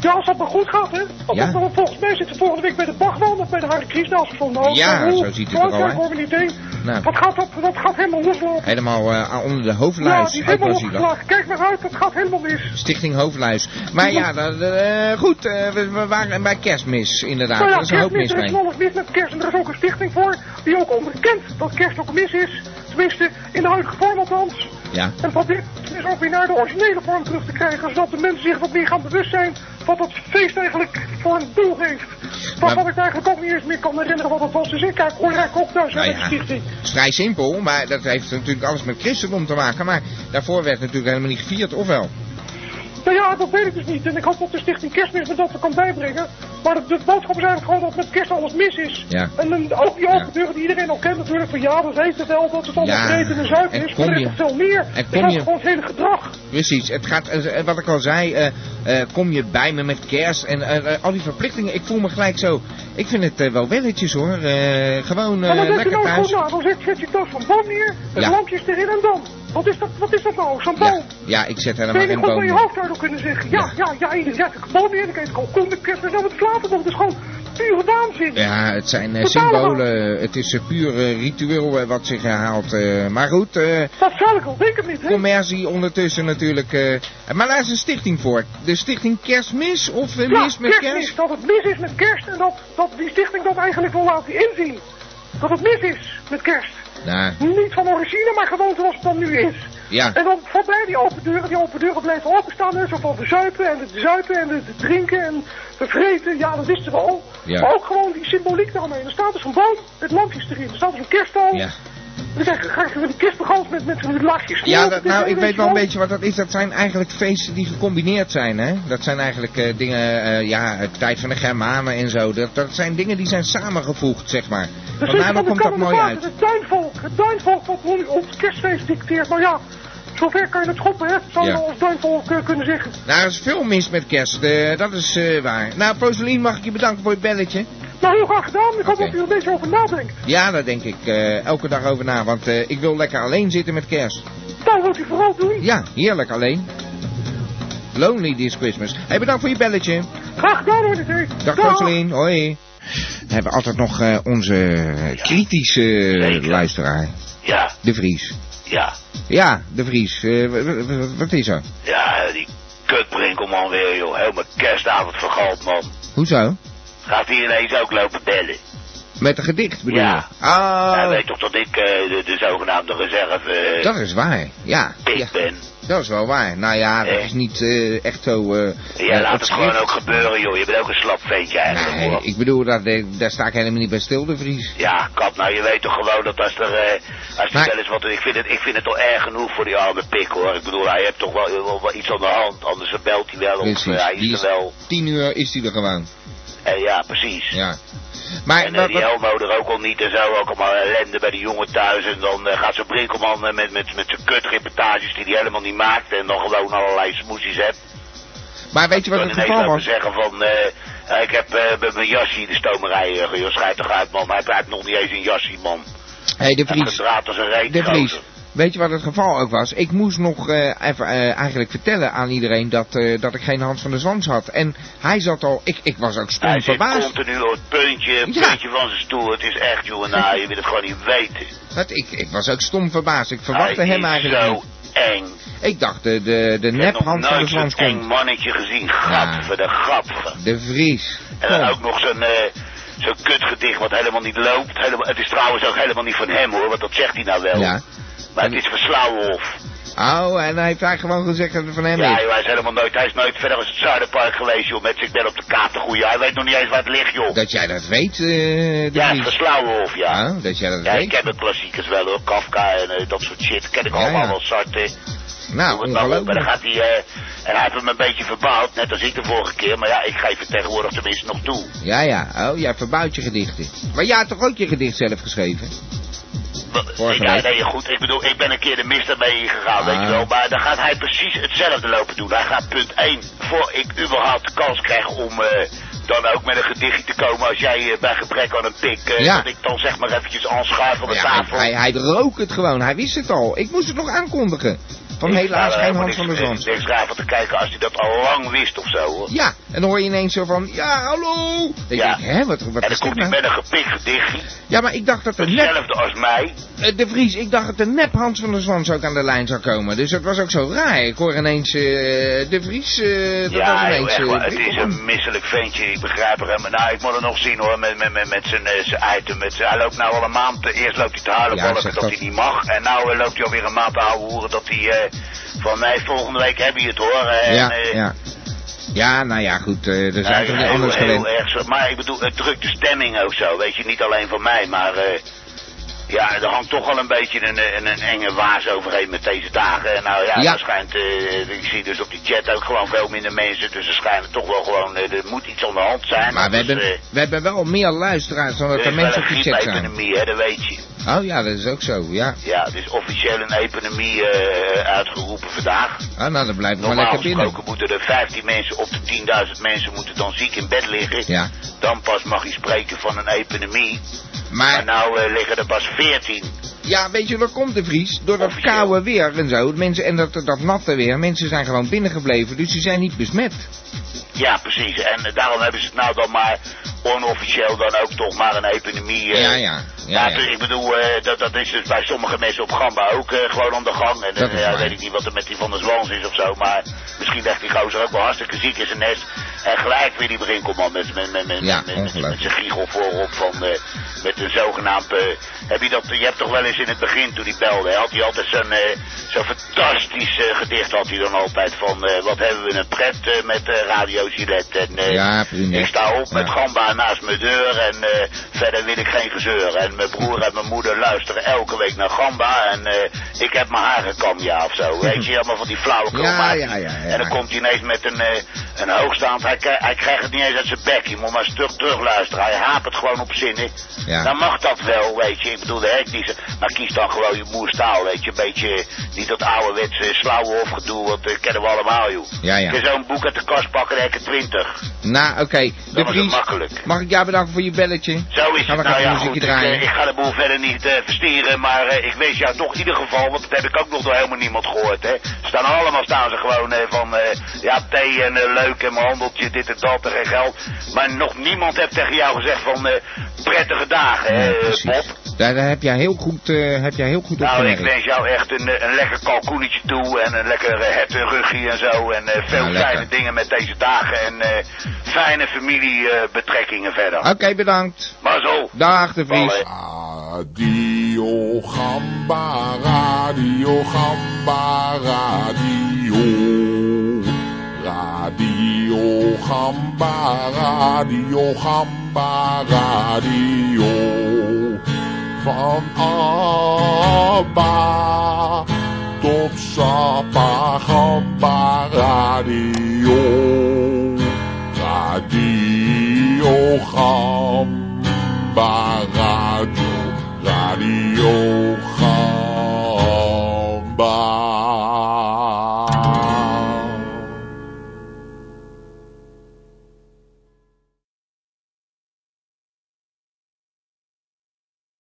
Ja, als dat maar goed gaat, hè. Want Ja. dat- volgens mij zit ze volgende week bij de Bachman of bij de Hare Krishna als ik zo nou. Ja, zo ziet het er al, niet heen. Nou. Dat gaat, op, dat gaat helemaal loslopen. Helemaal eh, onder de Ja, hoofdluis. die is helemaal. Kijk maar uit, dat gaat helemaal mis. Stichting Hoofdluis. Maar ja, dat, eh, goed, eh, we, we waren bij kerstmis inderdaad. Nou ja, er is een hoop er is van mis met kerst. En er is ook een stichting voor die ook onderkent dat kerst ook mis is. Tenminste, in de huidige vorm althans. Ja. En probeert is ook weer naar de originele vorm terug te krijgen. Zodat de mensen zich wat meer gaan bewust zijn wat dat feest eigenlijk voor een doel heeft. Maar- ik eigenlijk ook niet eens meer kan herinneren wat het was. Dus ik kijk hoor eigenlijk ook thuis Nou ja, stichting. het is vrij simpel, maar dat heeft natuurlijk alles met christendom te maken. Maar daarvoor werd natuurlijk helemaal niet gevierd, of wel? Nou ja, dat weet ik dus niet. En ik hoop dat de stichting kerstmis me dat er kan bijbrengen. Maar de, de boodschap is eigenlijk gewoon dat met kerst alles mis is. Ja. En dan ook die open deuren die iedereen al kent natuurlijk. Van ja, we weten wel dat het allemaal Ja, vreten en zuipen en is. Maar er is je- nog veel meer. en kom gaat je- gewoon het hele gedrag. Precies, het gaat, eh, wat ik al zei, eh, eh, kom je bij me met kerst en eh, eh, al die verplichtingen. Ik voel me gelijk zo, ik vind het eh, wel welletjes hoor. Eh, gewoon eh, maar dan je lekker nou thuis. gewoon, nou, dan zet, zet je tas van boom neer. En Ja. lampjes erin en dan. Wat is dat, wat is dat nou? Zo'n boom? Ja, ik zet helemaal je geen goed boom van je meer. hoofd uit kunnen zeggen? Ja, ja, ja, je het gewoon koen met kerst en zo met slapen. Dat is gewoon pure waanzin. Ja, het zijn eh, symbolen, het is uh, puur eh, ritueel eh, wat zich herhaalt. maar goed, Dat zou ik wel denken niet, hè? commercie ondertussen natuurlijk. maar daar is een stichting voor. De stichting Kerstmis of Ja, Mis met kerstmis, Kerst? dat het mis is met kerst en dat, dat die stichting dat eigenlijk wil laten inzien. Dat het mis is met kerst. Niet van origine, maar gewoon zoals het dan nu is. ja. En dan voorbij die open deuren, die open deuren blijven openstaan. Zo van de zuipen en het zuipen en het drinken en het vreten. Ja, dat wisten we al. Ja. Maar ook gewoon die symboliek daaromheen. Er staat dus een boom met lampjes erin. Er staat dus een kerstboom. Ja. Dan zeg ik, ga je die kerstbegroot met, met lasjes. Ja, dat, nou, ik weet wel een beetje. wat dat is. Dat zijn eigenlijk feesten die gecombineerd zijn, hè. Dat zijn eigenlijk eh, dingen, eh, ja, het tijd van de Germanen en zo. Dat, dat zijn dingen die zijn samengevoegd, zeg maar. Dus Vandaar komt dat mooi uit. Het duinvolk, het duinvolk wat ons- ons kerstfeest dicteert. Nou ja, zover kan je het schoppen, hè. Zou je Ja. duinvolk eh, kunnen zeggen. Nou, er is veel mis met kerst, eh, dat is eh, waar. Nou, Rosalien, mag ik je bedanken voor je belletje? Nou, heel graag gedaan. Ik hoop Oké. dat u er deze over nadenkt. Ja, daar denk ik elke dag over na, want ik wil lekker alleen zitten met kerst. Dat moet u vooral doen. Ja, heerlijk alleen. Lonely this Christmas. Hey, bedankt voor je belletje. Graag gedaan, hoor. Dag Rosalien, hoi. We hebben altijd nog eh, onze kritische Zeker. luisteraar, Ja, De Vries. ja. Ja, De Vries. eh, wat is er? Ja, die kutbrinkelman weer, joh. Helemaal kerstavond vergald, man. Hoezo? Gaat hij ineens ook lopen bellen? Met een gedicht bedoel Ja. je? Oh, Hij weet toch dat ik eh, de, de zogenaamde reserve eh, dat is waar. Ja, pik ja, ben? Dat is wel waar. Nou ja, dat Eh. is niet eh, echt zo... Jij eh, laat het gewoon ook gebeuren, joh. Je bent ook een slap ventje eigenlijk, Nee, hoor. ik bedoel, dat, daar sta ik helemaal niet bij stil, De Vries. Ja, kap, nou je weet toch gewoon dat als er, eh, als Maar- wel eens wat, ik vind het, ik vind het toch erg genoeg voor die arme pik hoor. Ik bedoel, hij heeft toch wel, wel, wel iets aan de hand, anders belt hij wel of Precies, eh, hij die is is- er wel. Tien uur is hij er gewoon. Eh, ja, precies. Ja. Maar En eh, die Elmo er ook al niet en zo, ook allemaal ellende bij die jongen thuis. En dan eh, gaat zo'n Brinkelman eh, met, met, met zijn kutreportages die hij helemaal niet maakt. En dan gewoon allerlei smoesies hebt. maar weet je wat het geval was? zeggen van, eh, ik heb met mijn jasje de stomerij, uh, toch uit man. Maar hij heeft nog niet eens een jasje man. Hé, hey, De Vries. De Vries. Weet je wat het geval ook was? Ik moest nog eh, even eh, eigenlijk vertellen aan iedereen dat, eh, dat ik geen Hans van der Zwans had. En hij zat al... Ik, ik was ook stom Hij verbaasd. continu op het puntje, het Ja. puntje van zijn stoel. Het is echt, jongen, nou, je wil het gewoon niet weten. Dat, ik, ik was ook stom verbaasd. Ik verwachtte hij hem is eigenlijk zo niet. eng. Ik dacht de, de, de Ik nep heb Hans van der Zwans zo'n eng komt. mannetje gezien. Gadver, de gadver. De Vries. En dan Kom. ook nog zo'n zo'n kutgedicht wat helemaal niet loopt. Helemaal, het is trouwens ook helemaal niet van hem hoor, want dat zegt hij nou wel. Ja. Maar het is van Slauwolf. Oh, en hij heeft eigenlijk gewoon gezegd dat het van hem Ja, is. joh, hij is helemaal nooit, hij is nooit verder als het Zuiderpark geweest joh, met zich ben op de kaart te groeien. Hij weet nog niet eens waar het ligt joh. Dat jij dat weet, eh ja, het ja. Oh, dat jij dat Ja, ik weet. ken de klassiekers wel hoor, Kafka en eh, dat soort shit. Ken ik Ja, allemaal ja. wel Sartre. Nou, het maar dan ongelooflijk. gaat hij, eh, en hij heeft hem een beetje verbouwd, net als ik de vorige keer. Maar ja, ik geef het tegenwoordig tenminste nog toe. Ja, ja. Oh, jij verbouwt je gedichten. Maar jij had toch ook je gedicht zelf geschreven? Week. nee, goed. Ik bedoel, ik ben een keer de mist ermee gegaan, weet Ah. je wel. Maar dan gaat hij precies hetzelfde lopen doen. Hij gaat punt 1, voor ik überhaupt de kans krijg om eh, dan ook met een gedichtje te komen als jij eh, bij gebrek aan een pik, eh, Ja. dat ik dan zeg maar eventjes aanschuif op de Ja, tafel. hij, hij rook het gewoon. Hij wist het al. Ik moest het nog aankondigen. Van Ik helaas er geen Hans van der niks- Zwans. niks raar te kijken als hij dat al lang wist of zo, hoor. Ja, en dan hoor je ineens zo van, ja, hallo. Dan Ja. ik, hè, wat, wat en dan is komt hij nou? met een gepikt gedichtje, Ja, maar ik dacht dat de nep, hetzelfde als mij. eh, de Vries, ik dacht dat de nep Hans van der Zwans ook aan de lijn zou komen. Dus dat was ook zo raar. Ik hoor ineens, eh, de Vries, eh, dat was Ja, joh, ineens... echt het is een misselijk ventje, ik begrijp er helemaal. Nou, ik moet er nog zien hoor, met, met, met, met zijn, zijn item. Met zijn, hij loopt nou al een maand, eerst loopt hij te huilen Ja, dat hij niet mag. En nou loopt hij alweer een maand te houden dat hij, van mij volgende week heb je het hoor. En, Ja, eh, ja. Ja, nou ja, goed, eh, er zijn nou, toch niet anders gewend. Maar ik bedoel, het drukt de stemming ook zo, weet je, niet alleen van mij, maar... eh, ja, er hangt toch wel een beetje een, een, een enge waas overheen met deze dagen. En nou ja, Ja. er schijnt, ik zie dus op die chat ook gewoon veel minder mensen. Dus er schijnen toch wel gewoon, er moet iets aan de hand zijn. Maar we anders, hebben, we hebben wel meer luisteraars dan dat er er mensen op die chat zijn. griepepidemie, dat weet je. Oh ja, dat is ook zo, ja. Ja, het is officieel een epidemie eh, uitgeroepen vandaag. Ah, nou, dan blijven we maar Normaal lekker binnen. gesproken moeten er 15 mensen op de 10.000 mensen moeten dan ziek in bed liggen. Ja. Dan pas mag je spreken van een epidemie. Maar Maar, nou eh, liggen er pas 14. Ja, weet je, waar komt de Vries? Door dat koude weer en zo. Mensen, en dat, dat natte weer. Mensen zijn gewoon binnengebleven, dus die zijn niet besmet. Ja, precies. En daarom hebben ze het nou dan maar onofficieel dan ook toch maar een epidemie. eh, Ja, ja. Ja, Ja, ja. ik bedoel, eh, dat, dat is dus bij sommige mensen op Gamba ook eh, gewoon aan de gang. En dan ja, weet ik niet wat er met die van der Zwans is of zo. Maar misschien ligt die gozer ook wel hartstikke ziek in zijn nest. En gelijk weer die Brinkelman met, met, met, met, Ja, met, met, met zijn giegel voorop van, met een zogenaamd, eh, heb je dat, je hebt toch wel eens in het begin toen hij belde, had hij altijd zo'n, eh, zo'n fantastisch eh, gedicht had hij dan altijd van, eh, wat hebben we een pret met Radio Gillette en Ja, ik sta op met gamba naast mijn deur en verder wil ik geen gezeur. En mijn broer en mijn moeder luisteren elke week naar gamba en ik heb mijn haren kam, ja of zo. Weet je, allemaal van die flauwe Ja, ja, ja, ja. En dan komt hij ineens met een, een hoogstaand, hij, krijgt- hij krijgt het niet eens uit zijn bek. Je moet maar een stuk terugluisteren. Hij hapert gewoon op zinnen. Ja. Dan mag dat wel, weet je. Ik bedoel, de hek die ze, maar kies dan gewoon je moerstaal, weet je. Een beetje, niet dat ouderwetse slauwe of gedoe, want dat kennen we allemaal, joh. Ja, ja. Je zo'n boek uit de kast pakken, je 20. Nou, oké. De Dat is Vries, makkelijk. mag ik jou bedanken voor je belletje? Zo is het. Nou even ja, goed. Ik, eh, ik ga de boel verder niet eh, verstieren, maar eh, ik wens jou toch in ieder geval, want dat heb ik ook nog door helemaal niemand gehoord, hè. Staan allemaal staan ze gewoon eh, van, eh, ja, thee en eh, leuk en mijn handeltje, dit en dat en geld. Maar nog niemand heeft tegen jou gezegd van, eh, prettige dagen, hè, Ja, eh. Bob. Daar, daar heb jij heel goed, eh, heb jij heel goed Nou, ik wens jou echt een, eh, een lekker kalkoenetje toe en een lekker uh, hertenruggie en zo. En eh, veel Nou, lekker. fijne dingen met deze dagen en eh, fijne familiebetrekkingen verder. Oké, bedankt. Maar zo. Dag, de Vries. Radio Gamba, Radio Gamba, Radio. Radio Gamba, Radio Gamba, Radio. Van Abba tot Sapa Gamba Radio. Radio Gamba Radio. Radio Gamba.